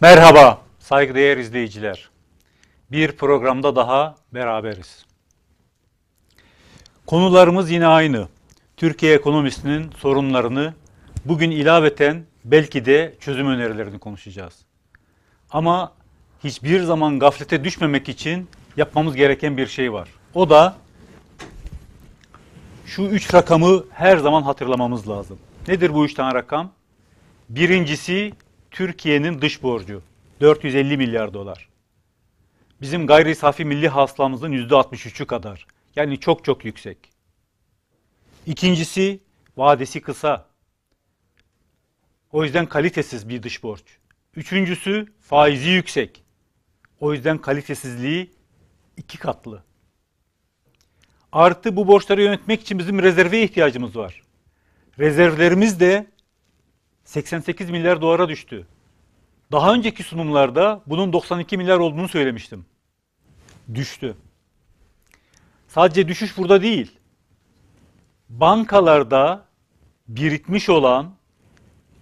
Merhaba saygıdeğer izleyiciler. Bir programda daha beraberiz. Konularımız yine aynı. Türkiye ekonomisinin sorunlarını bugün ilaveten belki de çözüm önerilerini konuşacağız. Ama hiçbir zaman gaflete düşmemek için yapmamız gereken bir şey var. O da şu üç rakamı her zaman hatırlamamız lazım. Nedir bu üç tane rakam? Birincisi Türkiye'nin dış borcu 450 milyar dolar. Bizim gayri safi milli hasılamızın %63'ü kadar. Yani çok çok yüksek. İkincisi vadesi kısa. O yüzden kalitesiz bir dış borç. Üçüncüsü faizi yüksek. O yüzden kalitesizliği iki katlı. Artı bu borçları yönetmek için bizim rezerve ihtiyacımız var. Rezervlerimiz de 88 milyar dolara düştü. Daha önceki sunumlarda bunun 92 milyar olduğunu söylemiştim. Düştü. Sadece düşüş burada değil. Bankalarda birikmiş olan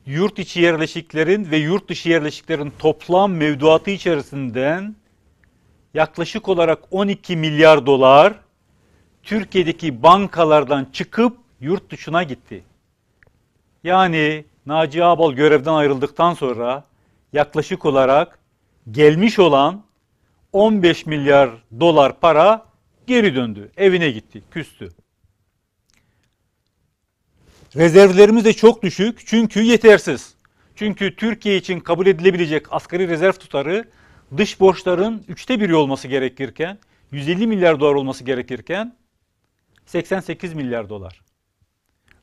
yurt içi yerleşiklerin ve yurt dışı yerleşiklerin toplam mevduatı içerisinden yaklaşık olarak 12 milyar dolar Türkiye'deki bankalardan çıkıp yurt dışına gitti. Yani Naci Ağbal görevden ayrıldıktan sonra yaklaşık olarak gelmiş olan 15 milyar dolar para geri döndü. Evine gitti, küstü. Rezervlerimiz de çok düşük çünkü yetersiz. Çünkü Türkiye için kabul edilebilecek asgari rezerv tutarı dış borçların üçte biri olması gerekirken 150 milyar dolar olması gerekirken 88 milyar dolar.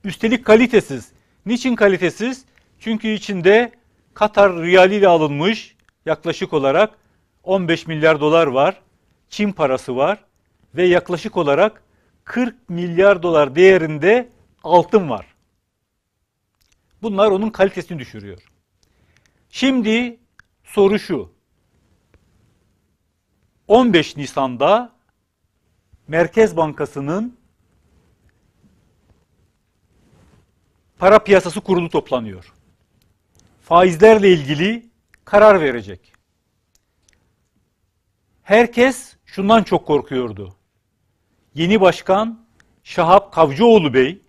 Üstelik kalitesiz. Niçin kalitesiz? Çünkü içinde Katar riyaliyle alınmış yaklaşık olarak 15 milyar dolar var. Çin parası var ve yaklaşık olarak 40 milyar dolar değerinde altın var. Bunlar onun kalitesini düşürüyor. Şimdi soru şu. 15 Nisan'da Merkez Bankası'nın para piyasası kurulu toplanıyor. Faizlerle ilgili karar verecek. Herkes şundan çok korkuyordu. Yeni başkan Şahap Kavcıoğlu Bey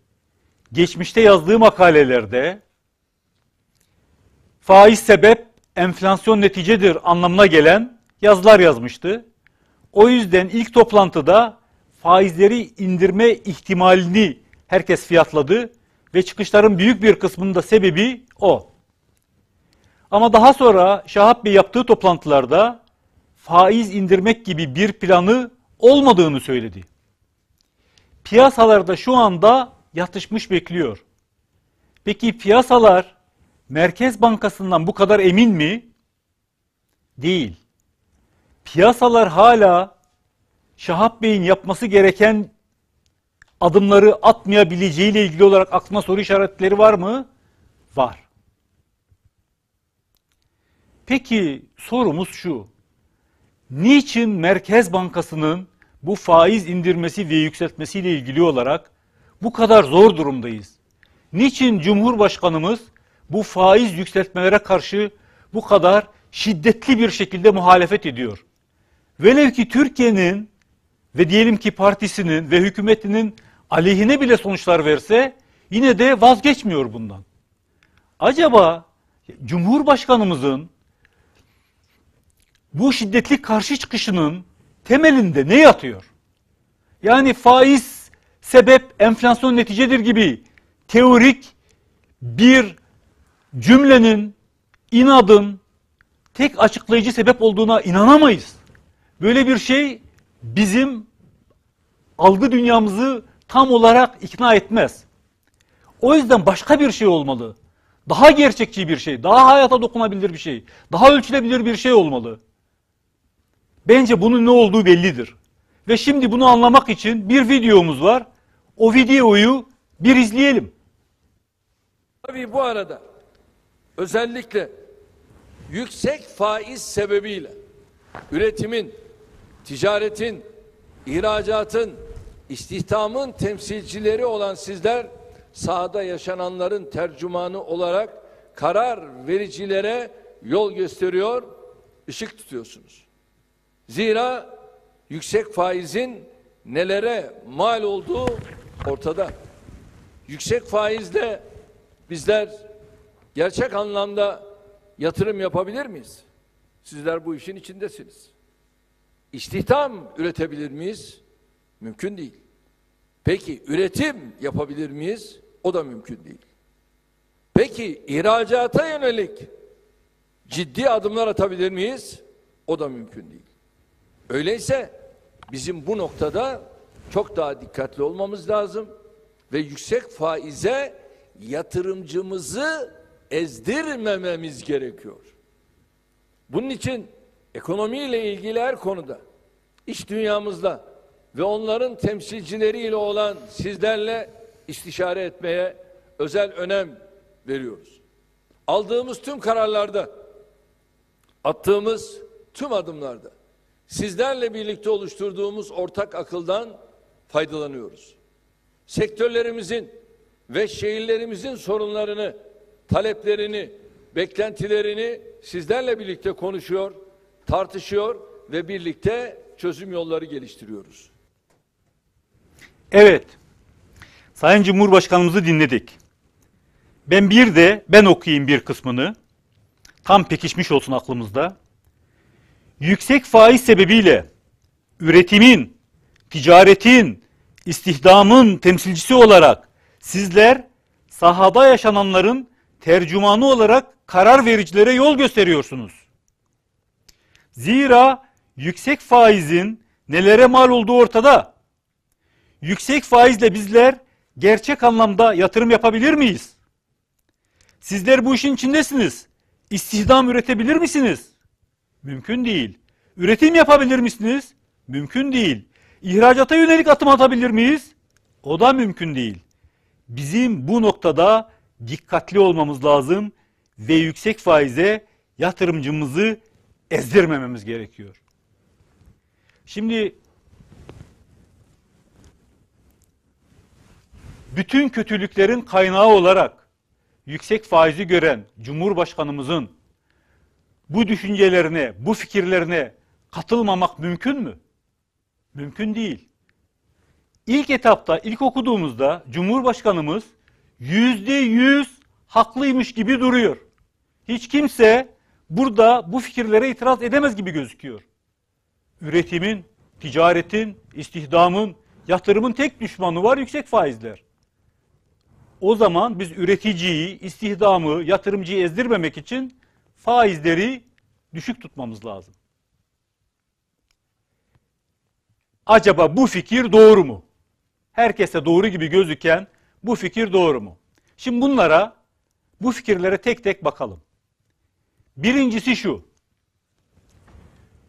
geçmişte yazdığı makalelerde faiz sebep enflasyon neticedir anlamına gelen yazılar yazmıştı. O yüzden ilk toplantıda faizleri indirme ihtimalini herkes fiyatladı ve çıkışların büyük bir kısmının da sebebi o. Ama daha sonra Şahap Bey yaptığı toplantılarda faiz indirmek gibi bir planı olmadığını söyledi. Piyasalarda şu anda yatışmış bekliyor. Peki piyasalar Merkez Bankası'ndan bu kadar emin mi? Değil. Piyasalar hala Şahap Bey'in yapması gereken adımları atmayabileceğiyle ilgili olarak aklına soru işaretleri var mı? Var. Peki sorumuz şu. Niçin Merkez Bankası'nın bu faiz indirmesi ve yükseltmesiyle ilgili olarak bu kadar zor durumdayız? Niçin Cumhurbaşkanımız bu faiz yükseltmelere karşı bu kadar şiddetli bir şekilde muhalefet ediyor? Velev ki Türkiye'nin ve diyelim ki partisinin ve hükümetinin aleyhine bile sonuçlar verse yine de vazgeçmiyor bundan. Acaba Cumhurbaşkanımızın bu şiddetli karşı çıkışının temelinde ne yatıyor? Yani faiz sebep enflasyon neticedir gibi teorik bir cümlenin, inadın tek açıklayıcı sebep olduğuna inanamayız. Böyle bir şey bizim algı dünyamızı tam olarak ikna etmez. O yüzden başka bir şey olmalı. Daha gerçekçi bir şey, daha hayata dokunabilir bir şey, daha ölçülebilir bir şey olmalı. Bence bunun ne olduğu bellidir. Ve şimdi bunu anlamak için bir videomuz var. O videoyu bir izleyelim. Tabii bu arada özellikle yüksek faiz sebebiyle üretimin, ticaretin, ihracatın, istihdamın temsilcileri olan sizler sahada yaşananların tercümanı olarak karar vericilere yol gösteriyor, ışık tutuyorsunuz. Zira yüksek faizin nelere mal olduğu ortada. Yüksek faizle bizler gerçek anlamda yatırım yapabilir miyiz? Sizler bu işin içindesiniz. İstihdam üretebilir miyiz? Mümkün değil. Peki üretim yapabilir miyiz? O da mümkün değil. Peki ihracata yönelik ciddi adımlar atabilir miyiz? O da mümkün değil. Öyleyse bizim bu noktada çok daha dikkatli olmamız lazım ve yüksek faize yatırımcımızı ezdirmememiz gerekiyor. Bunun için ekonomiyle ilgili her konuda iş dünyamızda ve onların temsilcileriyle olan sizlerle istişare etmeye özel önem veriyoruz. Aldığımız tüm kararlarda, attığımız tüm adımlarda sizlerle birlikte oluşturduğumuz ortak akıldan faydalanıyoruz. Sektörlerimizin ve şehirlerimizin sorunlarını, taleplerini, beklentilerini sizlerle birlikte konuşuyor, tartışıyor ve birlikte çözüm yolları geliştiriyoruz. Evet. Sayın Cumhurbaşkanımızı dinledik. Ben bir de ben okuyayım bir kısmını. Tam pekişmiş olsun aklımızda. Yüksek faiz sebebiyle üretimin, ticaretin, istihdamın temsilcisi olarak sizler sahada yaşananların tercümanı olarak karar vericilere yol gösteriyorsunuz. Zira yüksek faizin nelere mal olduğu ortada. Yüksek faizle bizler gerçek anlamda yatırım yapabilir miyiz? Sizler bu işin içindesiniz. İstihdam üretebilir misiniz? Mümkün değil. Üretim yapabilir misiniz? Mümkün değil. İhracata yönelik atım atabilir miyiz? O da mümkün değil. Bizim bu noktada dikkatli olmamız lazım ve yüksek faize yatırımcımızı ezdirmememiz gerekiyor. Şimdi bütün kötülüklerin kaynağı olarak yüksek faizi gören Cumhurbaşkanımızın bu düşüncelerine, bu fikirlerine katılmamak mümkün mü? Mümkün değil. İlk etapta, ilk okuduğumuzda Cumhurbaşkanımız yüzde yüz haklıymış gibi duruyor. Hiç kimse burada bu fikirlere itiraz edemez gibi gözüküyor. Üretimin, ticaretin, istihdamın, yatırımın tek düşmanı var yüksek faizler. O zaman biz üreticiyi, istihdamı, yatırımcıyı ezdirmemek için faizleri düşük tutmamız lazım. Acaba bu fikir doğru mu? Herkese doğru gibi gözüken bu fikir doğru mu? Şimdi bunlara, bu fikirlere tek tek bakalım. Birincisi şu.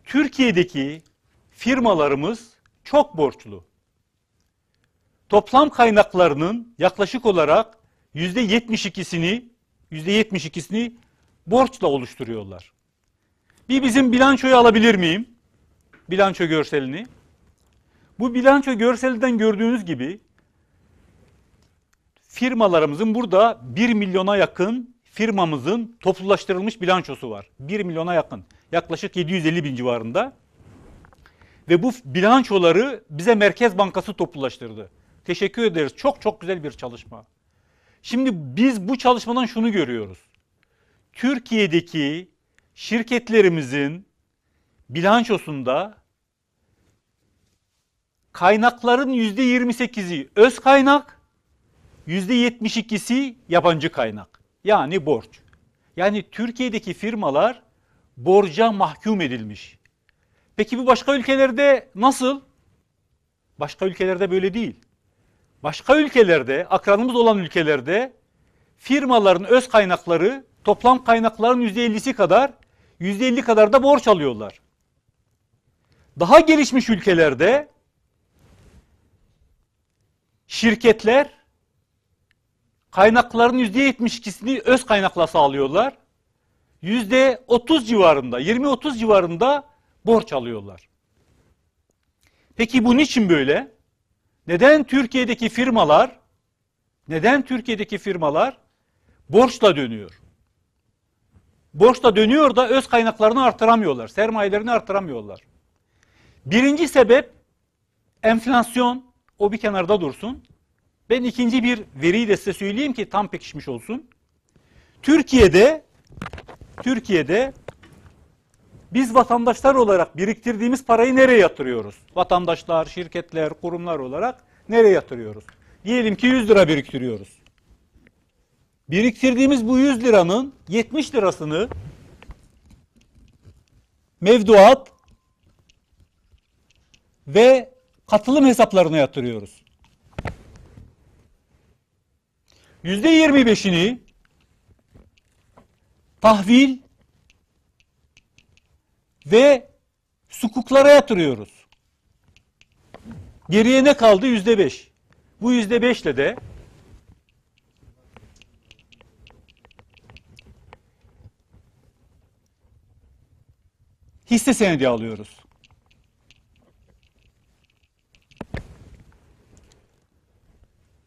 Türkiye'deki firmalarımız çok borçlu. Toplam kaynaklarının yaklaşık olarak yüzde 72'sini yüzde 72'sini borçla oluşturuyorlar. Bir bizim bilançoyu alabilir miyim? Bilanço görselini. Bu bilanço görselinden gördüğünüz gibi firmalarımızın burada 1 milyona yakın firmamızın toplulaştırılmış bilançosu var. 1 milyona yakın. Yaklaşık 750 bin civarında. Ve bu bilançoları bize Merkez Bankası toplulaştırdı. Teşekkür ederiz. Çok çok güzel bir çalışma. Şimdi biz bu çalışmadan şunu görüyoruz. Türkiye'deki şirketlerimizin bilançosunda kaynakların %28'i öz kaynak, %72'si yabancı kaynak. Yani borç. Yani Türkiye'deki firmalar borca mahkum edilmiş. Peki bu başka ülkelerde nasıl? Başka ülkelerde böyle değil. Başka ülkelerde, akranımız olan ülkelerde firmaların öz kaynakları toplam kaynakların %50'si kadar, %50 kadar da borç alıyorlar. Daha gelişmiş ülkelerde şirketler kaynakların %72'sini öz kaynakla sağlıyorlar. %30 civarında, 20-30 civarında borç alıyorlar. Peki bu niçin böyle? Neden Türkiye'deki firmalar neden Türkiye'deki firmalar borçla dönüyor? Borçta dönüyor da öz kaynaklarını artıramıyorlar. Sermayelerini artıramıyorlar. Birinci sebep enflasyon. O bir kenarda dursun. Ben ikinci bir veriyi de size söyleyeyim ki tam pekişmiş olsun. Türkiye'de Türkiye'de biz vatandaşlar olarak biriktirdiğimiz parayı nereye yatırıyoruz? Vatandaşlar, şirketler, kurumlar olarak nereye yatırıyoruz? Diyelim ki 100 lira biriktiriyoruz. Biriktirdiğimiz bu 100 liranın 70 lirasını mevduat ve katılım hesaplarına yatırıyoruz. %25'ini tahvil ve sukuklara yatırıyoruz. Geriye ne kaldı? Yüzde beş. Bu yüzde beşle de hisse senedi alıyoruz.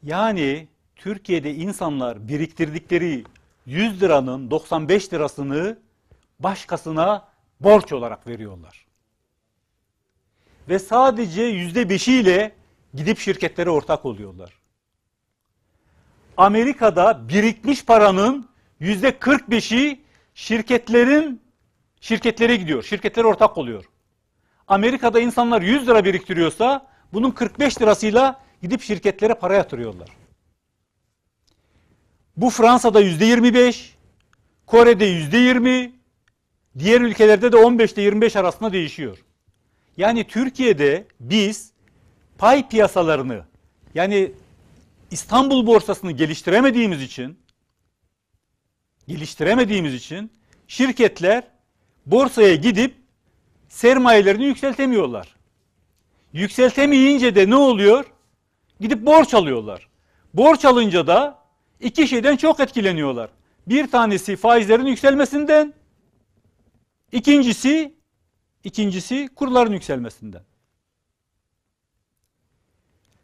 Yani Türkiye'de insanlar biriktirdikleri 100 liranın 95 lirasını başkasına borç olarak veriyorlar. Ve sadece yüzde beşiyle gidip şirketlere ortak oluyorlar. Amerika'da birikmiş paranın yüzde 45'i şirketlerin şirketlere gidiyor. Şirketlere ortak oluyor. Amerika'da insanlar 100 lira biriktiriyorsa bunun 45 lirasıyla gidip şirketlere para yatırıyorlar. Bu Fransa'da yüzde 25, Kore'de yüzde 20, diğer ülkelerde de 15 ile 25 arasında değişiyor. Yani Türkiye'de biz pay piyasalarını yani İstanbul borsasını geliştiremediğimiz için geliştiremediğimiz için şirketler borsaya gidip sermayelerini yükseltemiyorlar. Yükseltemeyince de ne oluyor? Gidip borç alıyorlar. Borç alınca da iki şeyden çok etkileniyorlar. Bir tanesi faizlerin yükselmesinden, ikincisi ikincisi kurların yükselmesinden.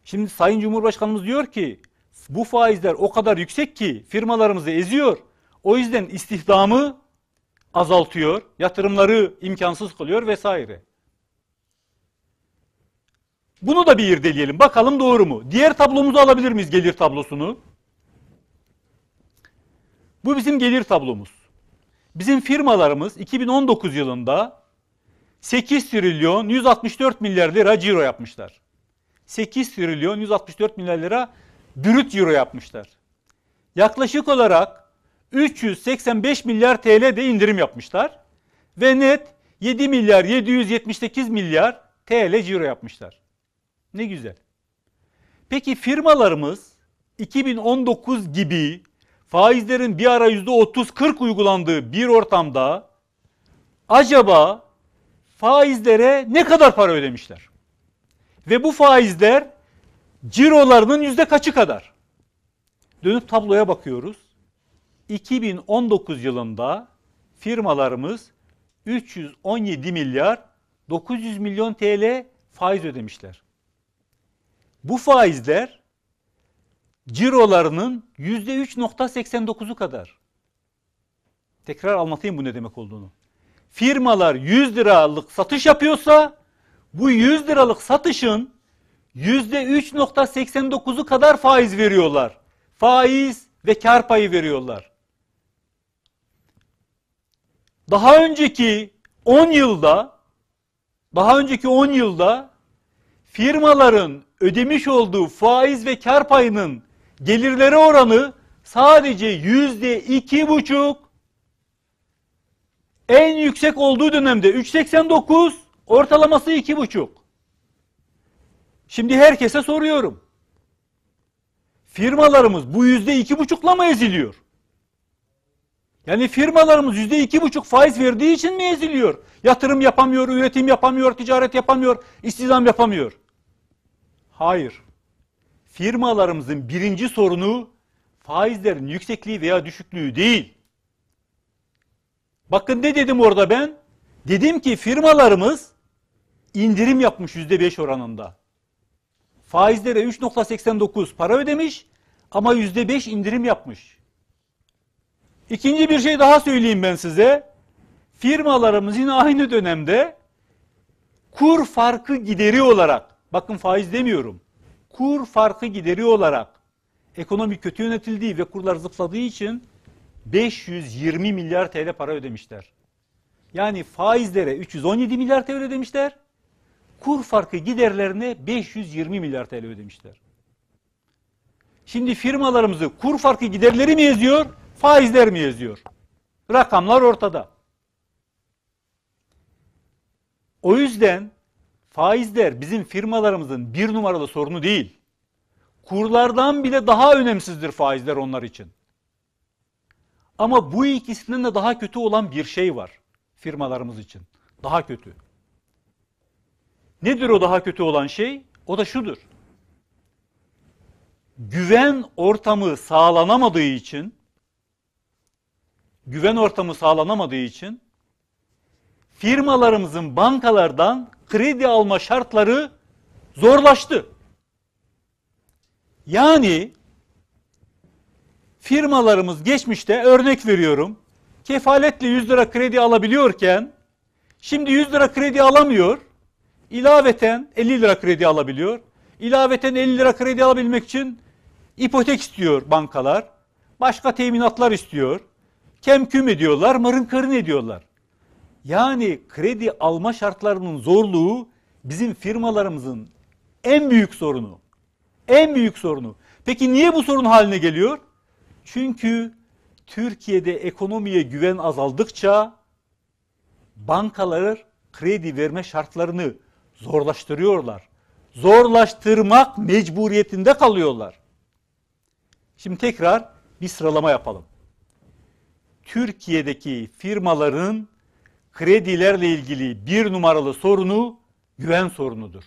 Şimdi Sayın Cumhurbaşkanımız diyor ki bu faizler o kadar yüksek ki firmalarımızı eziyor. O yüzden istihdamı azaltıyor, yatırımları imkansız kılıyor vesaire. Bunu da bir irdeleyelim. Bakalım doğru mu? Diğer tablomuzu alabilir miyiz gelir tablosunu? Bu bizim gelir tablomuz. Bizim firmalarımız 2019 yılında 8 trilyon 164 milyar lira ciro yapmışlar. 8 trilyon 164 milyar lira brüt ciro yapmışlar. Yaklaşık olarak 385 milyar TL de indirim yapmışlar. Ve net 7 milyar 778 milyar TL ciro yapmışlar. Ne güzel. Peki firmalarımız 2019 gibi faizlerin bir ara %30-40 uygulandığı bir ortamda acaba faizlere ne kadar para ödemişler? Ve bu faizler cirolarının yüzde kaçı kadar? Dönüp tabloya bakıyoruz. 2019 yılında firmalarımız 317 milyar 900 milyon TL faiz ödemişler. Bu faizler cirolarının %3.89'u kadar. Tekrar anlatayım bu ne demek olduğunu. Firmalar 100 liralık satış yapıyorsa bu 100 liralık satışın %3.89'u kadar faiz veriyorlar. Faiz ve kar payı veriyorlar. Daha önceki 10 yılda daha önceki 10 yılda firmaların ödemiş olduğu faiz ve kar payının gelirleri oranı sadece yüzde iki buçuk en yüksek olduğu dönemde 3.89 ortalaması iki buçuk. Şimdi herkese soruyorum. Firmalarımız bu yüzde iki buçukla mı eziliyor? Yani firmalarımız yüzde iki buçuk faiz verdiği için mi eziliyor? Yatırım yapamıyor, üretim yapamıyor, ticaret yapamıyor, istihdam yapamıyor. Hayır. Firmalarımızın birinci sorunu faizlerin yüksekliği veya düşüklüğü değil. Bakın ne dedim orada ben? Dedim ki firmalarımız indirim yapmış yüzde beş oranında. Faizlere 3.89 para ödemiş ama yüzde beş indirim yapmış. İkinci bir şey daha söyleyeyim ben size. Firmalarımız yine aynı dönemde kur farkı gideri olarak, bakın faiz demiyorum, kur farkı gideri olarak ekonomi kötü yönetildiği ve kurlar zıpladığı için 520 milyar TL para ödemişler. Yani faizlere 317 milyar TL ödemişler. Kur farkı giderlerine 520 milyar TL ödemişler. Şimdi firmalarımızı kur farkı giderleri mi eziyor, faizler mi eziyor? Rakamlar ortada. O yüzden faizler bizim firmalarımızın bir numaralı sorunu değil. Kurlardan bile daha önemsizdir faizler onlar için. Ama bu ikisinden de daha kötü olan bir şey var firmalarımız için. Daha kötü. Nedir o daha kötü olan şey? O da şudur. Güven ortamı sağlanamadığı için güven ortamı sağlanamadığı için firmalarımızın bankalardan kredi alma şartları zorlaştı. Yani firmalarımız geçmişte örnek veriyorum kefaletle 100 lira kredi alabiliyorken şimdi 100 lira kredi alamıyor. İlaveten 50 lira kredi alabiliyor. İlaveten 50 lira kredi alabilmek için ipotek istiyor bankalar. Başka teminatlar istiyor. Kemküm ediyorlar, mırın kırın ediyorlar. Yani kredi alma şartlarının zorluğu bizim firmalarımızın en büyük sorunu. En büyük sorunu. Peki niye bu sorun haline geliyor? Çünkü Türkiye'de ekonomiye güven azaldıkça bankalar kredi verme şartlarını zorlaştırıyorlar. Zorlaştırmak mecburiyetinde kalıyorlar. Şimdi tekrar bir sıralama yapalım. Türkiye'deki firmaların kredilerle ilgili bir numaralı sorunu güven sorunudur.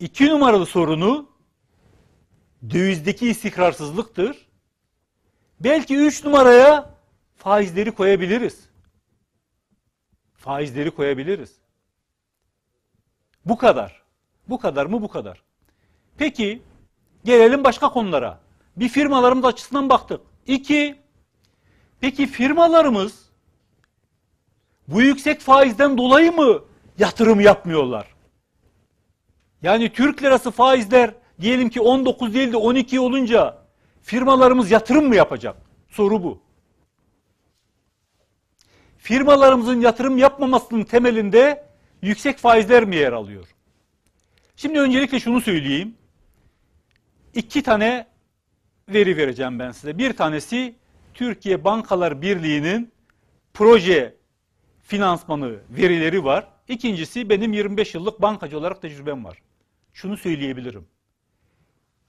İki numaralı sorunu dövizdeki istikrarsızlıktır. Belki üç numaraya faizleri koyabiliriz. Faizleri koyabiliriz. Bu kadar. Bu kadar mı bu kadar. Peki gelelim başka konulara. Bir firmalarımız açısından baktık. İki, peki firmalarımız bu yüksek faizden dolayı mı yatırım yapmıyorlar? Yani Türk lirası faizler diyelim ki 19 değil de 12 olunca firmalarımız yatırım mı yapacak? Soru bu. Firmalarımızın yatırım yapmamasının temelinde yüksek faizler mi yer alıyor? Şimdi öncelikle şunu söyleyeyim. İki tane veri vereceğim ben size. Bir tanesi Türkiye Bankalar Birliği'nin proje finansmanı verileri var. İkincisi benim 25 yıllık bankacı olarak tecrübem var. Şunu söyleyebilirim.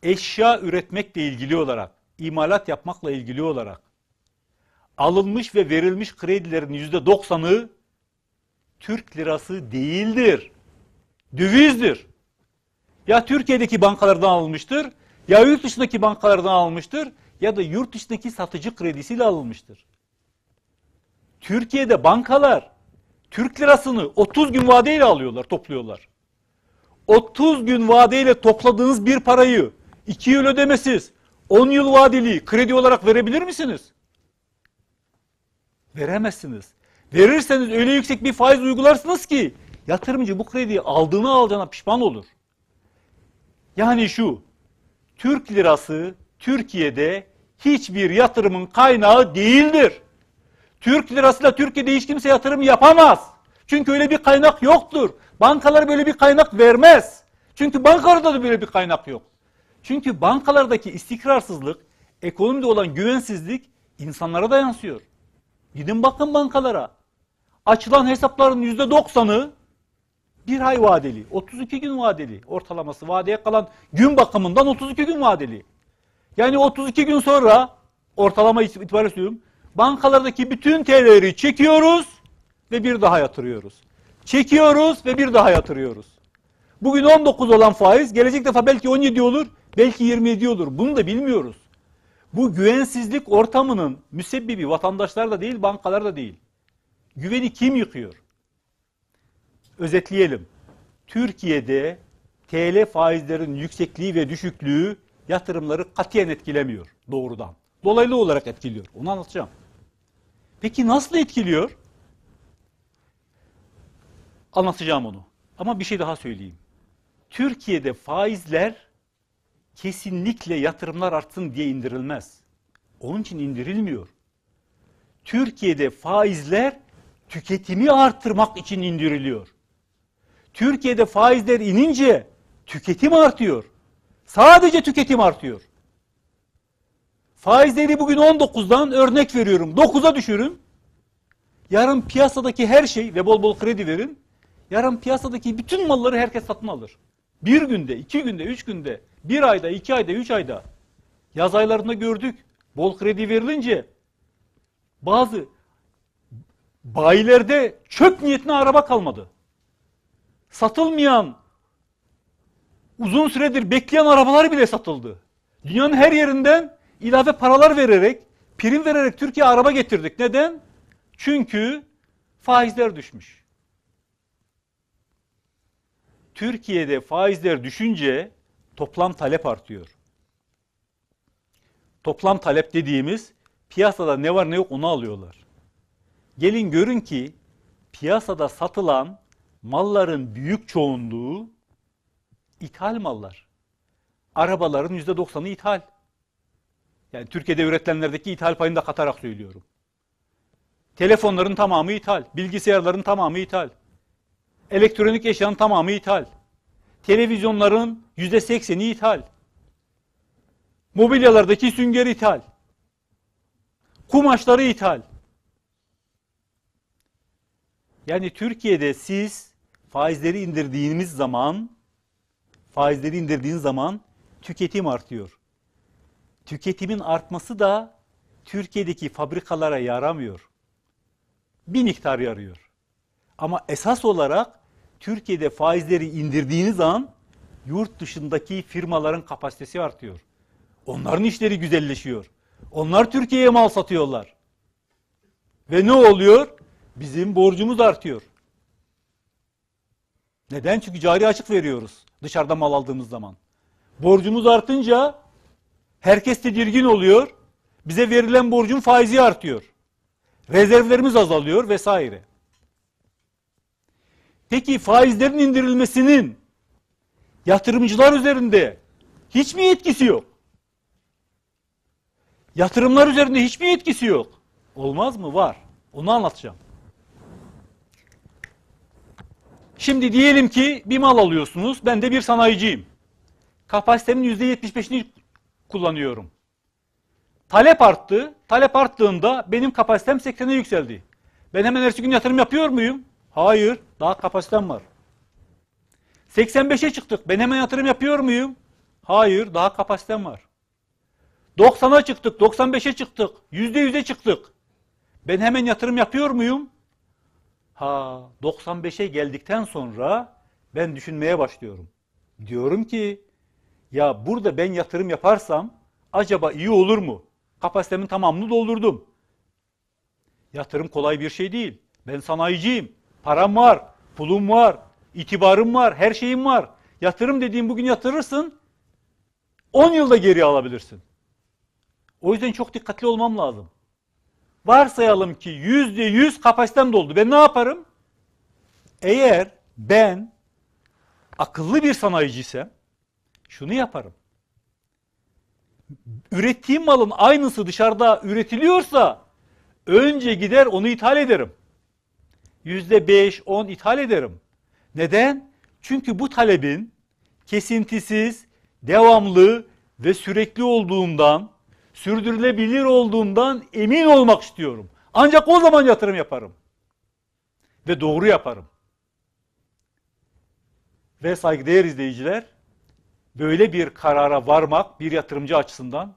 Eşya üretmekle ilgili olarak, imalat yapmakla ilgili olarak alınmış ve verilmiş kredilerin %90'ı Türk lirası değildir. Dövizdir. Ya Türkiye'deki bankalardan alınmıştır, ya yurt dışındaki bankalardan alınmıştır ya da yurt dışındaki satıcı kredisiyle alınmıştır. Türkiye'de bankalar Türk lirasını 30 gün vadeyle alıyorlar, topluyorlar. 30 gün vadeyle topladığınız bir parayı 2 yıl ödemesiz 10 yıl vadeli kredi olarak verebilir misiniz? Veremezsiniz. Verirseniz öyle yüksek bir faiz uygularsınız ki yatırımcı bu krediyi aldığını alacağına pişman olur. Yani şu, Türk lirası Türkiye'de hiçbir yatırımın kaynağı değildir. Türk lirasıyla Türkiye'de hiç kimse yatırım yapamaz. Çünkü öyle bir kaynak yoktur. Bankalar böyle bir kaynak vermez. Çünkü bankalarda da böyle bir kaynak yok. Çünkü bankalardaki istikrarsızlık, ekonomide olan güvensizlik insanlara da yansıyor. Gidin bakın bankalara. Açılan hesapların %90'ı bir ay vadeli, 32 gün vadeli ortalaması. Vadeye kalan gün bakımından 32 gün vadeli. Yani 32 gün sonra ortalama itibariyle söylüyorum. Bankalardaki bütün TL'leri çekiyoruz ve bir daha yatırıyoruz. Çekiyoruz ve bir daha yatırıyoruz. Bugün 19 olan faiz gelecek defa belki 17 olur, belki 27 olur. Bunu da bilmiyoruz. Bu güvensizlik ortamının müsebbibi vatandaşlar da değil, bankalar da değil. Güveni kim yıkıyor? Özetleyelim. Türkiye'de TL faizlerin yüksekliği ve düşüklüğü yatırımları katiyen etkilemiyor doğrudan. Dolaylı olarak etkiliyor. Onu anlatacağım. Peki nasıl etkiliyor? Anlatacağım onu. Ama bir şey daha söyleyeyim. Türkiye'de faizler kesinlikle yatırımlar artsın diye indirilmez. Onun için indirilmiyor. Türkiye'de faizler tüketimi artırmak için indiriliyor. Türkiye'de faizler inince tüketim artıyor. Sadece tüketim artıyor. Faizleri bugün 19'dan örnek veriyorum 9'a düşürün. Yarın piyasadaki her şey ve bol bol kredi verin. Yarın piyasadaki bütün malları herkes satın alır. Bir günde, iki günde, üç günde, bir ayda, iki ayda, üç ayda. Yaz aylarında gördük. Bol kredi verilince bazı bayilerde çöp niyetine araba kalmadı. Satılmayan, uzun süredir bekleyen arabalar bile satıldı. Dünyanın her yerinden ilave paralar vererek, prim vererek Türkiye araba getirdik. Neden? Çünkü faizler düşmüş. Türkiye'de faizler düşünce toplam talep artıyor. Toplam talep dediğimiz piyasada ne var ne yok onu alıyorlar. Gelin görün ki piyasada satılan malların büyük çoğunluğu ithal mallar. Arabaların %90'ı ithal. Yani Türkiye'de üretilenlerdeki ithal payını da katarak söylüyorum. Telefonların tamamı ithal, bilgisayarların tamamı ithal. Elektronik eşyanın tamamı ithal. Televizyonların %80'i ithal. Mobilyalardaki sünger ithal. Kumaşları ithal. Yani Türkiye'de siz faizleri indirdiğiniz zaman faizleri indirdiğiniz zaman tüketim artıyor. Tüketimin artması da Türkiye'deki fabrikalara yaramıyor. Bir miktar yarıyor. Ama esas olarak Türkiye'de faizleri indirdiğiniz an yurt dışındaki firmaların kapasitesi artıyor. Onların işleri güzelleşiyor. Onlar Türkiye'ye mal satıyorlar. Ve ne oluyor? Bizim borcumuz artıyor. Neden? Çünkü cari açık veriyoruz dışarıda mal aldığımız zaman. Borcumuz artınca herkes tedirgin oluyor. Bize verilen borcun faizi artıyor. Rezervlerimiz azalıyor vesaire. Peki faizlerin indirilmesinin yatırımcılar üzerinde hiç mi etkisi yok? Yatırımlar üzerinde hiç mi etkisi yok? Olmaz mı? Var. Onu anlatacağım. Şimdi diyelim ki bir mal alıyorsunuz. Ben de bir sanayiciyim. Kapasitemin %75'ini kullanıyorum. Talep arttı. Talep arttığında benim kapasitem 80'e yükseldi. Ben hemen ertesi gün yatırım yapıyor muyum? Hayır. Daha kapasitem var. 85'e çıktık. Ben hemen yatırım yapıyor muyum? Hayır. Daha kapasitem var. 90'a çıktık. 95'e çıktık. %100'e çıktık. Ben hemen yatırım yapıyor muyum? Ha 95'e geldikten sonra ben düşünmeye başlıyorum. Diyorum ki ya burada ben yatırım yaparsam acaba iyi olur mu? Kapasitemin tamamını doldurdum. Yatırım kolay bir şey değil. Ben sanayiciyim. Param var, pulum var, itibarım var, her şeyim var. Yatırım dediğim bugün yatırırsın 10 yılda geri alabilirsin. O yüzden çok dikkatli olmam lazım. Varsayalım ki yüzde yüz kapasitem doldu. Ben ne yaparım? Eğer ben akıllı bir sanayiciysem şunu yaparım. Ürettiğim malın aynısı dışarıda üretiliyorsa önce gider onu ithal ederim. Yüzde beş, on ithal ederim. Neden? Çünkü bu talebin kesintisiz, devamlı ve sürekli olduğundan sürdürülebilir olduğundan emin olmak istiyorum. Ancak o zaman yatırım yaparım. Ve doğru yaparım. Ve saygıdeğer izleyiciler, böyle bir karara varmak bir yatırımcı açısından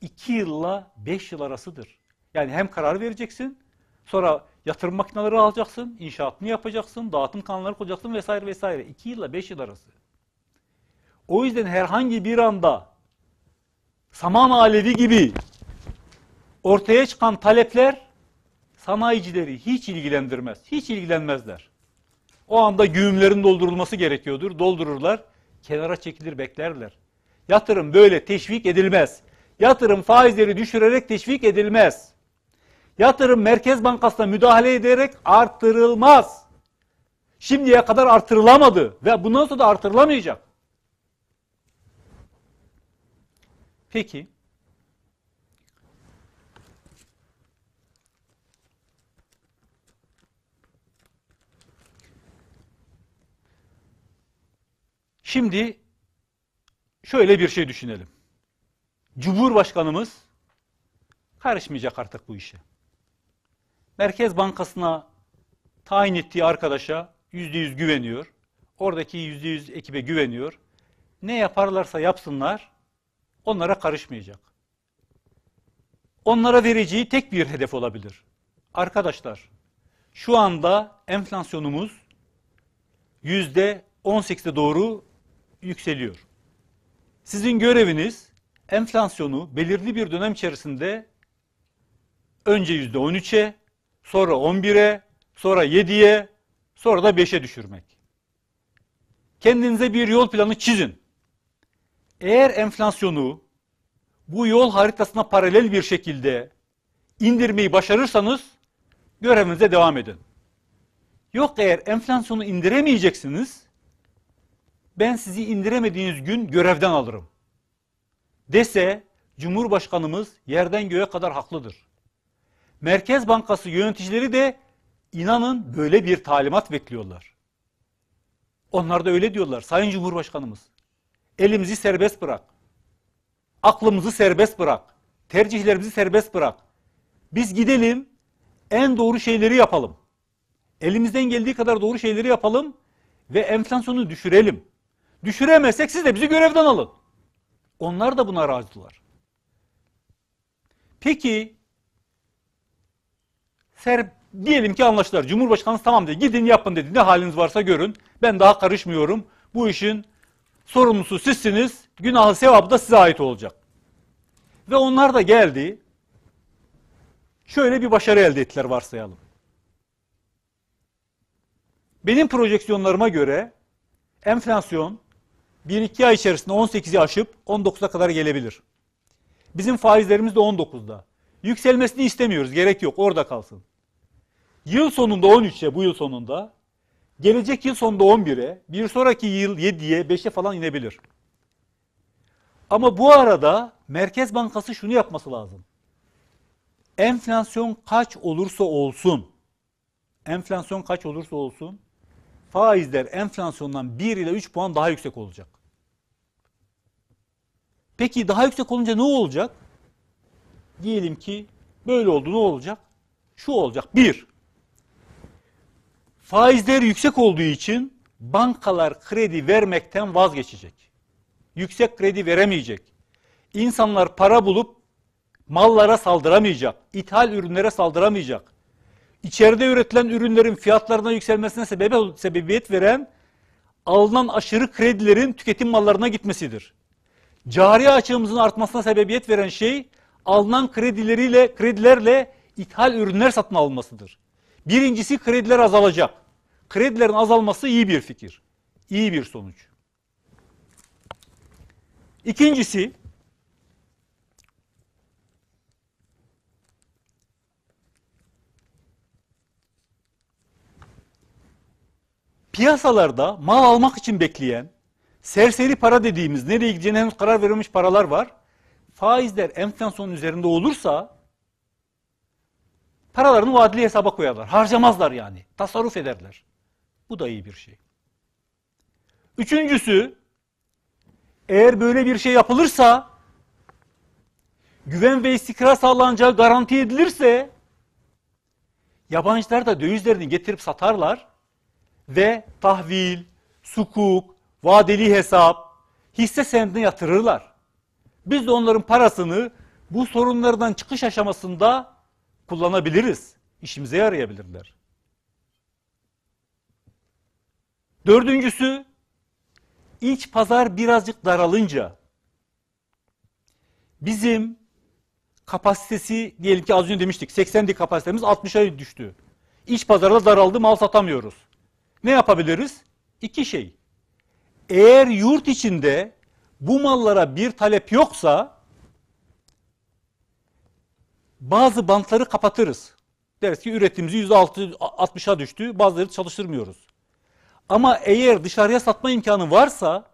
2 yılla 5 yıl arasıdır. Yani hem karar vereceksin, sonra yatırım makineleri alacaksın, inşaatını yapacaksın, dağıtım kanalları koyacaksın vesaire vesaire. 2 yılla 5 yıl arası. O yüzden herhangi bir anda saman alevi gibi ortaya çıkan talepler sanayicileri hiç ilgilendirmez. Hiç ilgilenmezler. O anda güğümlerin doldurulması gerekiyordur. Doldururlar. Kenara çekilir beklerler. Yatırım böyle teşvik edilmez. Yatırım faizleri düşürerek teşvik edilmez. Yatırım Merkez Bankası'na müdahale ederek artırılmaz. Şimdiye kadar artırılamadı ve bundan sonra da artırılamayacak. Peki. Şimdi şöyle bir şey düşünelim. Cumhurbaşkanımız karışmayacak artık bu işe. Merkez Bankası'na tayin ettiği arkadaşa yüzde yüz güveniyor. Oradaki yüzde yüz ekibe güveniyor. Ne yaparlarsa yapsınlar onlara karışmayacak. Onlara vereceği tek bir hedef olabilir. Arkadaşlar şu anda enflasyonumuz yüzde 18'e doğru yükseliyor. Sizin göreviniz enflasyonu belirli bir dönem içerisinde önce yüzde 13'e, sonra 11'e, sonra 7'ye, sonra da 5'e düşürmek. Kendinize bir yol planı çizin. Eğer enflasyonu bu yol haritasına paralel bir şekilde indirmeyi başarırsanız görevinize devam edin. Yok eğer enflasyonu indiremeyeceksiniz, ben sizi indiremediğiniz gün görevden alırım. Dese Cumhurbaşkanımız yerden göğe kadar haklıdır. Merkez Bankası yöneticileri de inanın böyle bir talimat bekliyorlar. Onlar da öyle diyorlar. Sayın Cumhurbaşkanımız elimizi serbest bırak. Aklımızı serbest bırak. Tercihlerimizi serbest bırak. Biz gidelim en doğru şeyleri yapalım. Elimizden geldiği kadar doğru şeyleri yapalım ve enflasyonu düşürelim. Düşüremezsek siz de bizi görevden alın. Onlar da buna razılar. Peki ser, diyelim ki anlaştılar. Cumhurbaşkanı tamam dedi. Gidin yapın dedi. Ne haliniz varsa görün. Ben daha karışmıyorum. Bu işin sorumlusu sizsiniz. Günahı sevabı da size ait olacak. Ve onlar da geldi. Şöyle bir başarı elde ettiler varsayalım. Benim projeksiyonlarıma göre enflasyon 1-2 ay içerisinde 18'i aşıp 19'a kadar gelebilir. Bizim faizlerimiz de 19'da. Yükselmesini istemiyoruz. Gerek yok. Orada kalsın. Yıl sonunda 13'e bu yıl sonunda gelecek yıl sonunda 11'e bir sonraki yıl 7'ye 5'e falan inebilir. Ama bu arada Merkez Bankası şunu yapması lazım. Enflasyon kaç olursa olsun enflasyon kaç olursa olsun faizler enflasyondan 1 ile 3 puan daha yüksek olacak. Peki daha yüksek olunca ne olacak? Diyelim ki böyle oldu ne olacak? Şu olacak. 1. Faizler yüksek olduğu için bankalar kredi vermekten vazgeçecek. Yüksek kredi veremeyecek. İnsanlar para bulup mallara saldıramayacak. İthal ürünlere saldıramayacak içeride üretilen ürünlerin fiyatlarına yükselmesine sebebe, sebebiyet veren alınan aşırı kredilerin tüketim mallarına gitmesidir. Cari açığımızın artmasına sebebiyet veren şey alınan kredileriyle kredilerle ithal ürünler satın alınmasıdır. Birincisi krediler azalacak. Kredilerin azalması iyi bir fikir. İyi bir sonuç. İkincisi piyasalarda mal almak için bekleyen, serseri para dediğimiz, nereye gideceğine henüz karar verilmiş paralar var. Faizler enflasyonun üzerinde olursa paralarını vadeli hesaba koyarlar. Harcamazlar yani. Tasarruf ederler. Bu da iyi bir şey. Üçüncüsü, eğer böyle bir şey yapılırsa, güven ve istikrar sağlanacağı garanti edilirse, yabancılar da dövizlerini getirip satarlar ve tahvil, sukuk, vadeli hesap, hisse senedine yatırırlar. Biz de onların parasını bu sorunlardan çıkış aşamasında kullanabiliriz. İşimize yarayabilirler. Dördüncüsü, iç pazar birazcık daralınca bizim kapasitesi diyelim ki az önce demiştik 80'di kapasitemiz 60'a düştü. İç pazarda daraldı mal satamıyoruz ne yapabiliriz? İki şey. Eğer yurt içinde bu mallara bir talep yoksa bazı bantları kapatırız. Deriz ki üretimimiz %6, 60'a düştü. Bazıları çalıştırmıyoruz. Ama eğer dışarıya satma imkanı varsa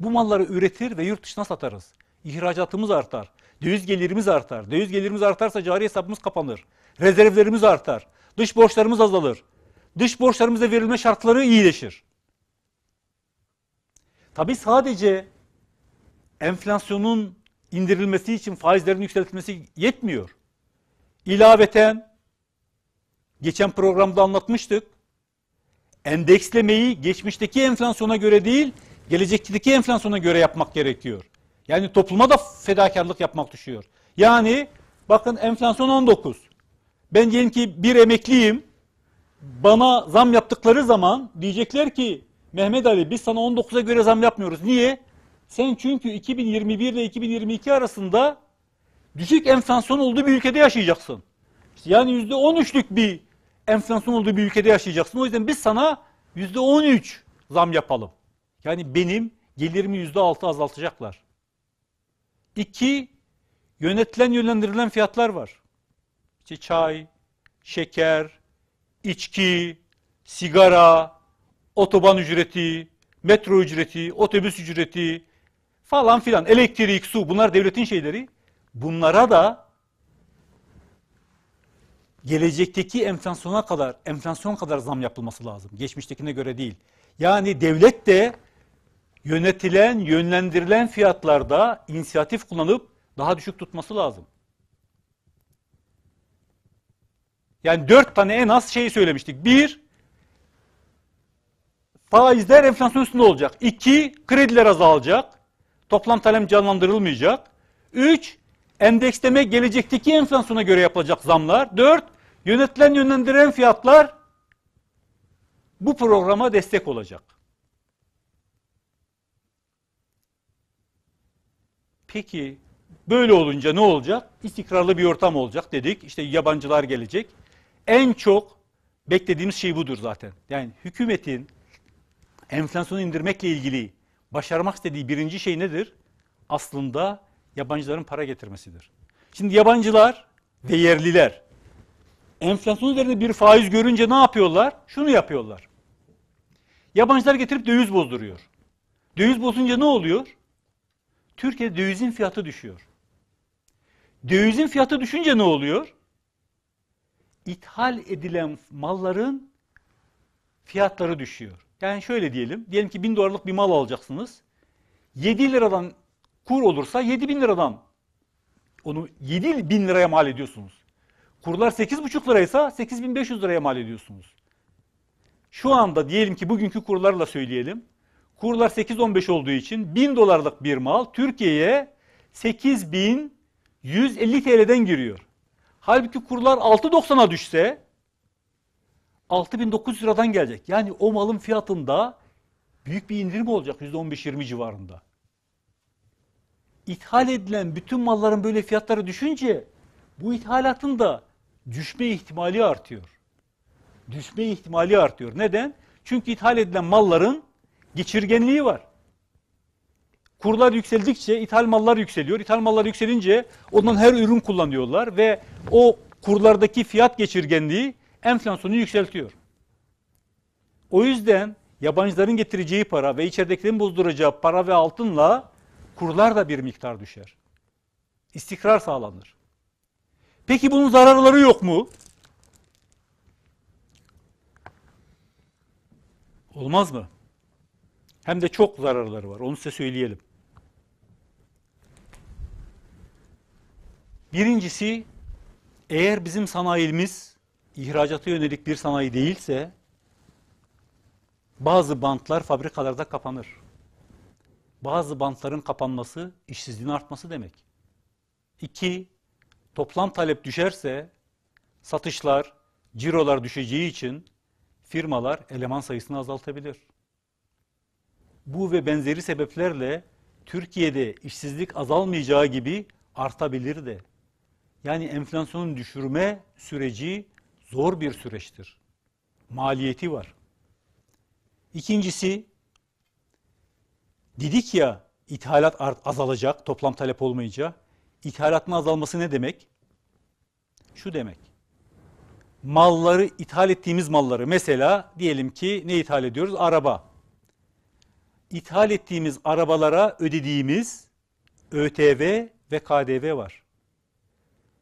bu malları üretir ve yurt dışına satarız. İhracatımız artar. Döviz gelirimiz artar. Döviz gelirimiz artarsa cari hesabımız kapanır. Rezervlerimiz artar. Dış borçlarımız azalır. Dış borçlarımıza verilme şartları iyileşir. Tabi sadece enflasyonun indirilmesi için faizlerin yükseltilmesi yetmiyor. İlaveten geçen programda anlatmıştık. Endekslemeyi geçmişteki enflasyona göre değil, gelecekteki enflasyona göre yapmak gerekiyor. Yani topluma da fedakarlık yapmak düşüyor. Yani bakın enflasyon 19. Ben diyelim ki bir emekliyim. Bana zam yaptıkları zaman diyecekler ki Mehmet Ali biz sana 19'a göre zam yapmıyoruz. Niye? Sen çünkü 2021 ile 2022 arasında düşük enflasyon olduğu bir ülkede yaşayacaksın. İşte yani %13'lük bir enflasyon olduğu bir ülkede yaşayacaksın. O yüzden biz sana %13 zam yapalım. Yani benim gelirimi %6 azaltacaklar. İki, yönetilen yönlendirilen fiyatlar var. İşte çay, şeker, içki, sigara, otoban ücreti, metro ücreti, otobüs ücreti falan filan, elektrik, su bunlar devletin şeyleri. Bunlara da gelecekteki enflasyona kadar, enflasyon kadar zam yapılması lazım. Geçmiştekine göre değil. Yani devlet de yönetilen, yönlendirilen fiyatlarda inisiyatif kullanıp daha düşük tutması lazım. Yani dört tane en az şey söylemiştik. Bir, faizler enflasyon üstünde olacak. İki, krediler azalacak. Toplam talep canlandırılmayacak. Üç, endeksleme gelecekteki enflasyona göre yapılacak zamlar. Dört, yönetilen yönlendiren fiyatlar bu programa destek olacak. Peki böyle olunca ne olacak? İstikrarlı bir ortam olacak dedik. İşte yabancılar gelecek. En çok beklediğimiz şey budur zaten. Yani hükümetin enflasyonu indirmekle ilgili başarmak istediği birinci şey nedir? Aslında yabancıların para getirmesidir. Şimdi yabancılar ve yerliler enflasyon üzerinde bir faiz görünce ne yapıyorlar? Şunu yapıyorlar. Yabancılar getirip döviz bozduruyor. Döviz bozunca ne oluyor? Türkiye'de dövizin fiyatı düşüyor. Dövizin fiyatı düşünce ne oluyor? İthal edilen malların fiyatları düşüyor. Yani şöyle diyelim. Diyelim ki 1000 dolarlık bir mal alacaksınız. 7 liradan kur olursa 7 bin liradan onu 7 bin liraya mal ediyorsunuz. Kurlar 8,5 liraysa 8500 liraya mal ediyorsunuz. Şu anda diyelim ki bugünkü kurlarla söyleyelim. Kurlar 8-15 olduğu için 1000 dolarlık bir mal Türkiye'ye 8150 TL'den giriyor. Halbuki kurlar 6.90'a düşse 6900 liradan gelecek. Yani o malın fiyatında büyük bir indirim olacak %15-20 civarında. İthal edilen bütün malların böyle fiyatları düşünce bu ithalatın da düşme ihtimali artıyor. Düşme ihtimali artıyor. Neden? Çünkü ithal edilen malların geçirgenliği var. Kurlar yükseldikçe ithal mallar yükseliyor. İthal mallar yükselince ondan her ürün kullanıyorlar ve o kurlardaki fiyat geçirgenliği enflasyonu yükseltiyor. O yüzden yabancıların getireceği para ve içeridekilerin bozduracağı para ve altınla kurlar da bir miktar düşer. İstikrar sağlanır. Peki bunun zararları yok mu? Olmaz mı? Hem de çok zararları var. Onu size söyleyelim. Birincisi eğer bizim sanayimiz ihracata yönelik bir sanayi değilse bazı bantlar fabrikalarda kapanır. Bazı bantların kapanması işsizliğin artması demek. İki, toplam talep düşerse satışlar, cirolar düşeceği için firmalar eleman sayısını azaltabilir. Bu ve benzeri sebeplerle Türkiye'de işsizlik azalmayacağı gibi artabilir de. Yani enflasyonun düşürme süreci zor bir süreçtir. Maliyeti var. İkincisi, dedik ya ithalat azalacak toplam talep olmayınca. İthalatın azalması ne demek? şu demek. Malları ithal ettiğimiz malları mesela diyelim ki ne ithal ediyoruz? Araba. İthal ettiğimiz arabalara ödediğimiz ÖTV ve KDV var.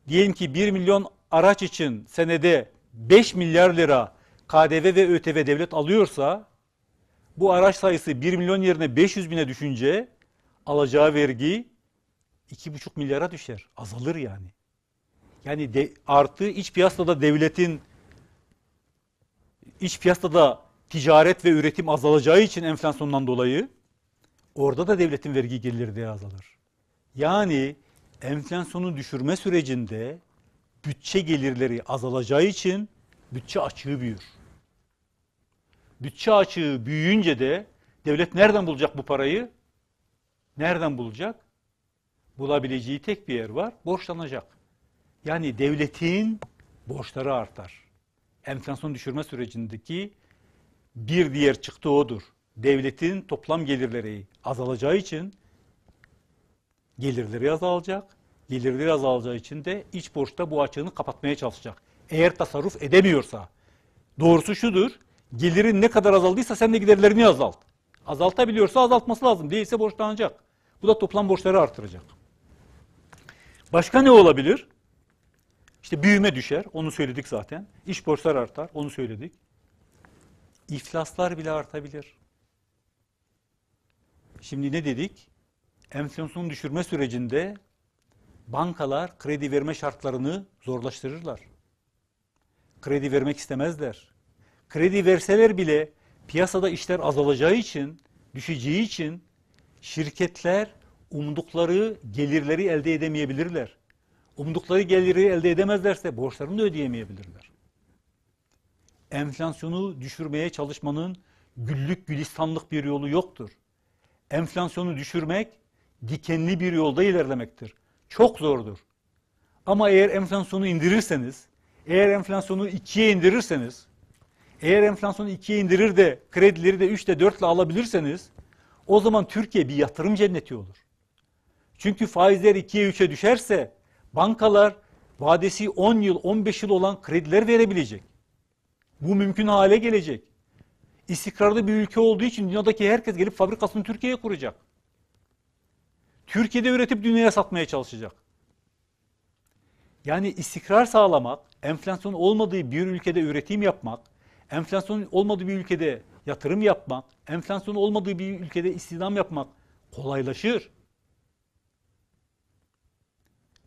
Diyelim ki 1 milyon araç için senede 5 milyar lira KDV ve ÖTV devlet alıyorsa bu araç sayısı 1 milyon yerine 500 bine düşünce alacağı vergi 2,5 milyara düşer. Azalır yani. Yani de, artı iç piyasada devletin iç piyasada ticaret ve üretim azalacağı için enflasyondan dolayı orada da devletin vergi geliri de azalır. Yani enflasyonu düşürme sürecinde bütçe gelirleri azalacağı için bütçe açığı büyür. Bütçe açığı büyüyünce de devlet nereden bulacak bu parayı? Nereden bulacak? Bulabileceği tek bir yer var, borçlanacak. Yani devletin borçları artar. Enflasyon düşürme sürecindeki bir diğer çıktı odur. Devletin toplam gelirleri azalacağı için gelirleri azalacak. Gelirleri azalacağı için de iç borçta bu açığını kapatmaya çalışacak. Eğer tasarruf edemiyorsa, doğrusu şudur, gelirin ne kadar azaldıysa sen de giderlerini azalt. Azaltabiliyorsa azaltması lazım, değilse borçlanacak. Bu da toplam borçları artıracak. Başka ne olabilir? İşte büyüme düşer, onu söyledik zaten. İş borçlar artar, onu söyledik. İflaslar bile artabilir. Şimdi ne dedik? Enflasyonu düşürme sürecinde bankalar kredi verme şartlarını zorlaştırırlar. Kredi vermek istemezler. Kredi verseler bile piyasada işler azalacağı için, düşeceği için şirketler umdukları gelirleri elde edemeyebilirler. Umdukları geliri elde edemezlerse borçlarını da ödeyemeyebilirler. Enflasyonu düşürmeye çalışmanın güllük gülistanlık bir yolu yoktur. Enflasyonu düşürmek dikenli bir yolda ilerlemektir. Çok zordur. Ama eğer enflasyonu indirirseniz, eğer enflasyonu ikiye indirirseniz, eğer enflasyonu ikiye indirir de kredileri de 3'te 4 ile alabilirseniz o zaman Türkiye bir yatırım cenneti olur. Çünkü faizler 2'ye 3'e düşerse bankalar vadesi 10 yıl 15 yıl olan krediler verebilecek. Bu mümkün hale gelecek. İstikrarlı bir ülke olduğu için dünyadaki herkes gelip fabrikasını Türkiye'ye kuracak. Türkiye'de üretip dünyaya satmaya çalışacak. Yani istikrar sağlamak, enflasyon olmadığı bir ülkede üretim yapmak, enflasyon olmadığı bir ülkede yatırım yapmak, enflasyon olmadığı bir ülkede istihdam yapmak kolaylaşır.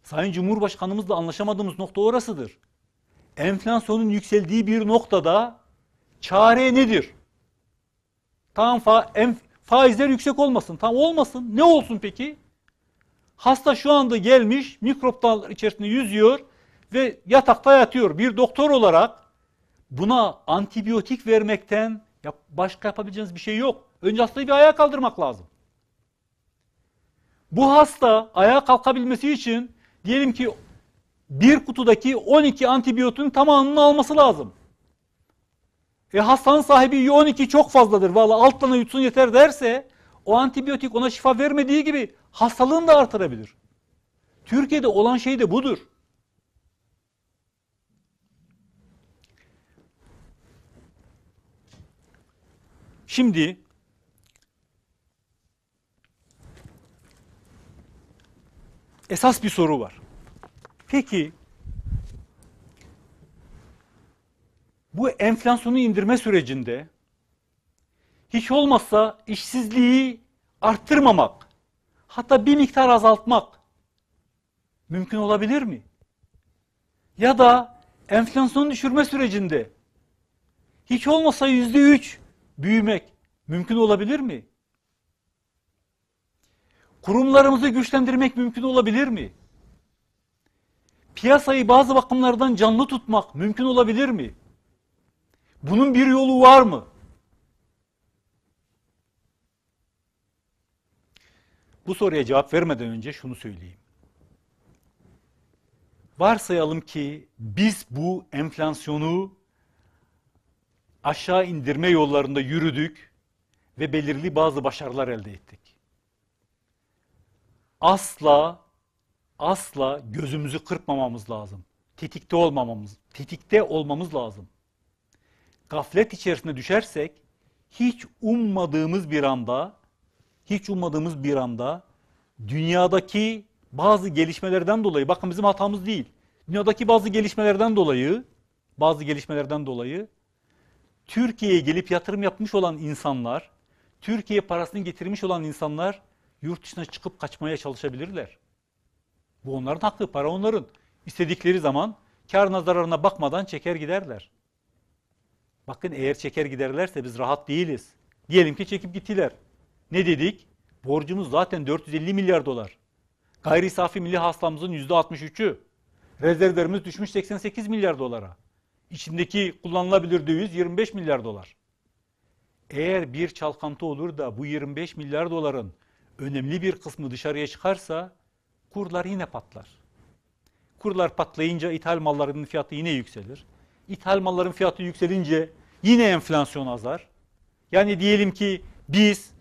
Sayın Cumhurbaşkanımızla anlaşamadığımız nokta orasıdır. Enflasyonun yükseldiği bir noktada çare nedir? Tamam fa faizler yüksek olmasın. Tamam olmasın. Ne olsun peki? Hasta şu anda gelmiş mikroplar içerisinde yüzüyor ve yatakta yatıyor. Bir doktor olarak buna antibiyotik vermekten yap başka yapabileceğiniz bir şey yok. Önce hastayı bir ayağa kaldırmak lazım. Bu hasta ayağa kalkabilmesi için diyelim ki bir kutudaki 12 antibiyotin tamamını alması lazım. E hastanın sahibi 12 çok fazladır. Valla alt tane yutsun yeter derse o antibiyotik ona şifa vermediği gibi hastalığını da artırabilir. Türkiye'de olan şey de budur. Şimdi esas bir soru var. Peki bu enflasyonu indirme sürecinde hiç olmazsa işsizliği arttırmamak, hatta bir miktar azaltmak mümkün olabilir mi? Ya da enflasyonu düşürme sürecinde hiç olmazsa yüzde üç büyümek mümkün olabilir mi? Kurumlarımızı güçlendirmek mümkün olabilir mi? Piyasayı bazı bakımlardan canlı tutmak mümkün olabilir mi? Bunun bir yolu var mı? Bu soruya cevap vermeden önce şunu söyleyeyim. Varsayalım ki biz bu enflasyonu aşağı indirme yollarında yürüdük ve belirli bazı başarılar elde ettik. Asla asla gözümüzü kırpmamamız lazım. tetikte olmamamız, tetikte olmamız lazım. Gaflet içerisine düşersek hiç ummadığımız bir anda, hiç ummadığımız bir anda dünyadaki bazı gelişmelerden dolayı, bakın bizim hatamız değil. Dünyadaki bazı gelişmelerden dolayı, bazı gelişmelerden dolayı Türkiye'ye gelip yatırım yapmış olan insanlar, Türkiye parasını getirmiş olan insanlar yurt dışına çıkıp kaçmaya çalışabilirler. Bu onların hakkı, para onların. İstedikleri zaman karına zararına bakmadan çeker giderler. Bakın eğer çeker giderlerse biz rahat değiliz. Diyelim ki çekip gittiler. Ne dedik? Borcumuz zaten 450 milyar dolar. Gayri safi milli hasılamızın %63'ü. Rezervlerimiz düşmüş 88 milyar dolara. İçindeki kullanılabilir döviz 25 milyar dolar. Eğer bir çalkantı olur da bu 25 milyar doların önemli bir kısmı dışarıya çıkarsa kurlar yine patlar. Kurlar patlayınca ithal malların fiyatı yine yükselir. İthal malların fiyatı yükselince yine enflasyon azar. Yani diyelim ki biz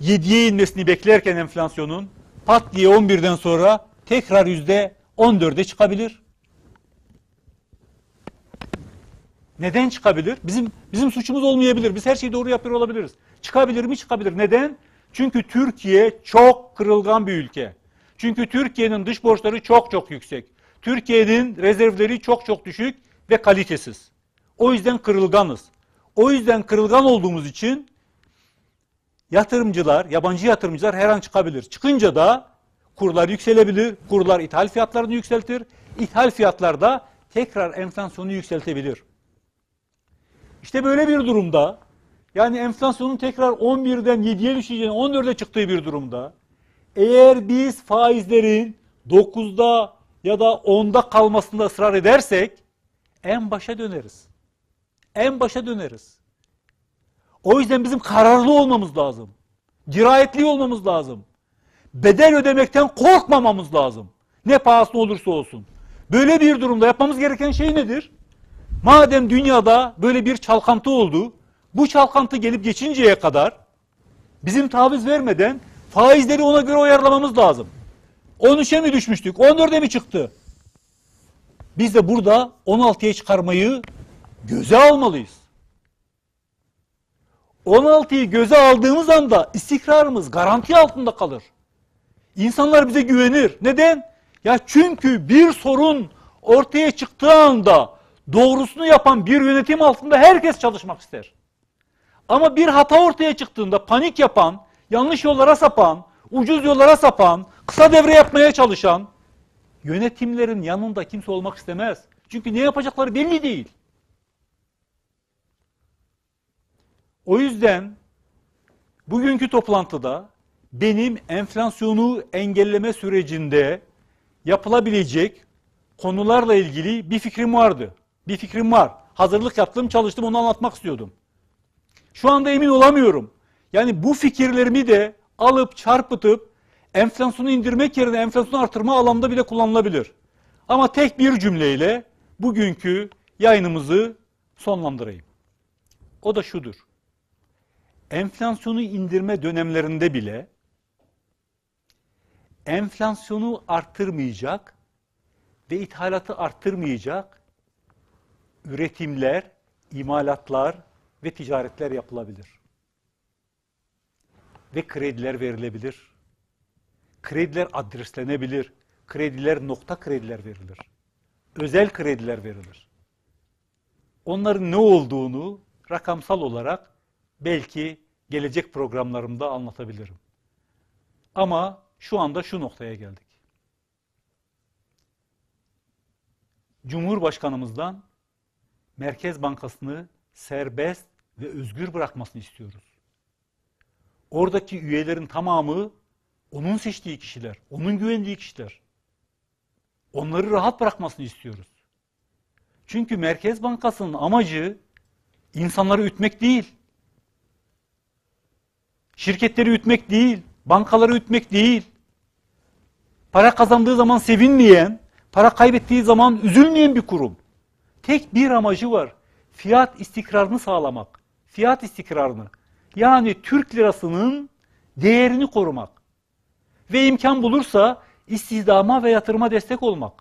7'ye inmesini beklerken enflasyonun pat diye 11'den sonra tekrar %14'e çıkabilir. Neden çıkabilir? Bizim bizim suçumuz olmayabilir. Biz her şeyi doğru yapıyor olabiliriz. Çıkabilir mi? Çıkabilir. Neden? Çünkü Türkiye çok kırılgan bir ülke. Çünkü Türkiye'nin dış borçları çok çok yüksek. Türkiye'nin rezervleri çok çok düşük ve kalitesiz. O yüzden kırılganız. O yüzden kırılgan olduğumuz için yatırımcılar, yabancı yatırımcılar her an çıkabilir. Çıkınca da kurlar yükselebilir. Kurlar ithal fiyatlarını yükseltir. İthal fiyatlar da tekrar enflasyonu yükseltebilir. İşte böyle bir durumda yani enflasyonun tekrar 11'den 7'ye düşeceğini 14'e çıktığı bir durumda eğer biz faizlerin 9'da ya da 10'da kalmasında ısrar edersek en başa döneriz. En başa döneriz. O yüzden bizim kararlı olmamız lazım. Dirayetli olmamız lazım. Bedel ödemekten korkmamamız lazım. Ne pahasına olursa olsun. Böyle bir durumda yapmamız gereken şey nedir? Madem dünyada böyle bir çalkantı oldu, bu çalkantı gelip geçinceye kadar bizim taviz vermeden faizleri ona göre ayarlamamız lazım. 13'e mi düşmüştük? 14'e mi çıktı? Biz de burada 16'ya çıkarmayı göze almalıyız. 16'yı göze aldığımız anda istikrarımız garanti altında kalır. İnsanlar bize güvenir. Neden? Ya çünkü bir sorun ortaya çıktığı anda doğrusunu yapan bir yönetim altında herkes çalışmak ister. Ama bir hata ortaya çıktığında panik yapan, yanlış yollara sapan, ucuz yollara sapan, kısa devre yapmaya çalışan yönetimlerin yanında kimse olmak istemez. Çünkü ne yapacakları belli değil. O yüzden bugünkü toplantıda benim enflasyonu engelleme sürecinde yapılabilecek konularla ilgili bir fikrim vardı. Bir fikrim var. Hazırlık yaptım, çalıştım, onu anlatmak istiyordum. Şu anda emin olamıyorum. Yani bu fikirlerimi de alıp çarpıtıp enflasyonu indirmek yerine enflasyonu artırma alanda bile kullanılabilir. Ama tek bir cümleyle bugünkü yayınımızı sonlandırayım. O da şudur. Enflasyonu indirme dönemlerinde bile enflasyonu arttırmayacak ve ithalatı arttırmayacak üretimler, imalatlar ve ticaretler yapılabilir. Ve krediler verilebilir. Krediler adreslenebilir. Krediler nokta krediler verilir. Özel krediler verilir. Onların ne olduğunu rakamsal olarak belki gelecek programlarımda anlatabilirim. Ama şu anda şu noktaya geldik. Cumhurbaşkanımızdan Merkez Bankası'nı serbest ve özgür bırakmasını istiyoruz. Oradaki üyelerin tamamı onun seçtiği kişiler, onun güvendiği kişiler. Onları rahat bırakmasını istiyoruz. Çünkü Merkez Bankası'nın amacı insanları ütmek değil. Şirketleri ütmek değil, bankaları ütmek değil. Para kazandığı zaman sevinmeyen, para kaybettiği zaman üzülmeyen bir kurum. Tek bir amacı var. Fiyat istikrarını sağlamak. Fiyat istikrarını. Yani Türk lirasının değerini korumak. Ve imkan bulursa istihdama ve yatırıma destek olmak.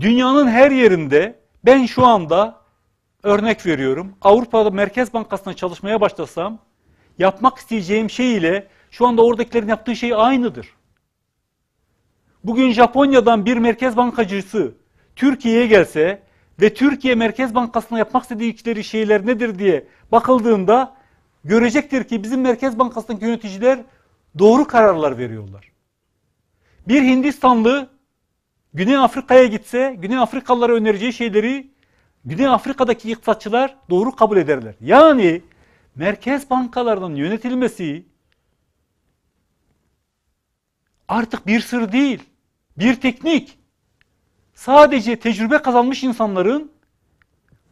Dünyanın her yerinde ben şu anda örnek veriyorum. Avrupa'da Merkez Bankası'na çalışmaya başlasam yapmak isteyeceğim şey ile şu anda oradakilerin yaptığı şey aynıdır. Bugün Japonya'dan bir merkez bankacısı Türkiye'ye gelse ve Türkiye Merkez Bankası'na yapmak istedikleri şeyler nedir diye bakıldığında görecektir ki bizim Merkez Bankası'ndaki yöneticiler doğru kararlar veriyorlar. Bir Hindistanlı Güney Afrika'ya gitse Güney Afrikalılara önereceği şeyleri Güney Afrika'daki iktisatçılar doğru kabul ederler. Yani merkez bankalarının yönetilmesi artık bir sır değil, bir teknik. Sadece tecrübe kazanmış insanların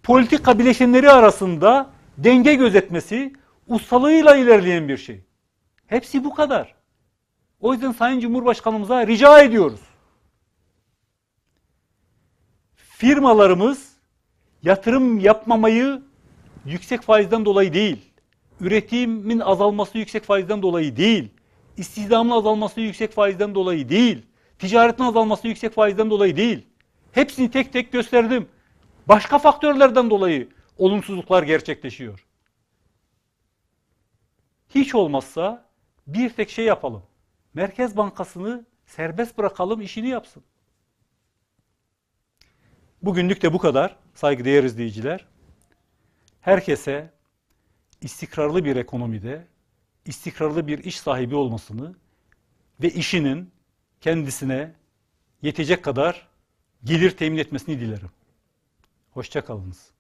politika bileşenleri arasında denge gözetmesi, ustalığıyla ilerleyen bir şey. Hepsi bu kadar. O yüzden Sayın Cumhurbaşkanımıza rica ediyoruz. Firmalarımız yatırım yapmamayı yüksek faizden dolayı değil, üretimin azalması yüksek faizden dolayı değil, istihdamın azalması yüksek faizden dolayı değil, ticaretin azalması yüksek faizden dolayı değil. Hepsini tek tek gösterdim. Başka faktörlerden dolayı olumsuzluklar gerçekleşiyor. Hiç olmazsa bir tek şey yapalım. Merkez Bankası'nı serbest bırakalım, işini yapsın. Bugünlük de bu kadar saygıdeğer izleyiciler. Herkese istikrarlı bir ekonomide, istikrarlı bir iş sahibi olmasını ve işinin kendisine yetecek kadar gelir temin etmesini dilerim. Hoşçakalınız.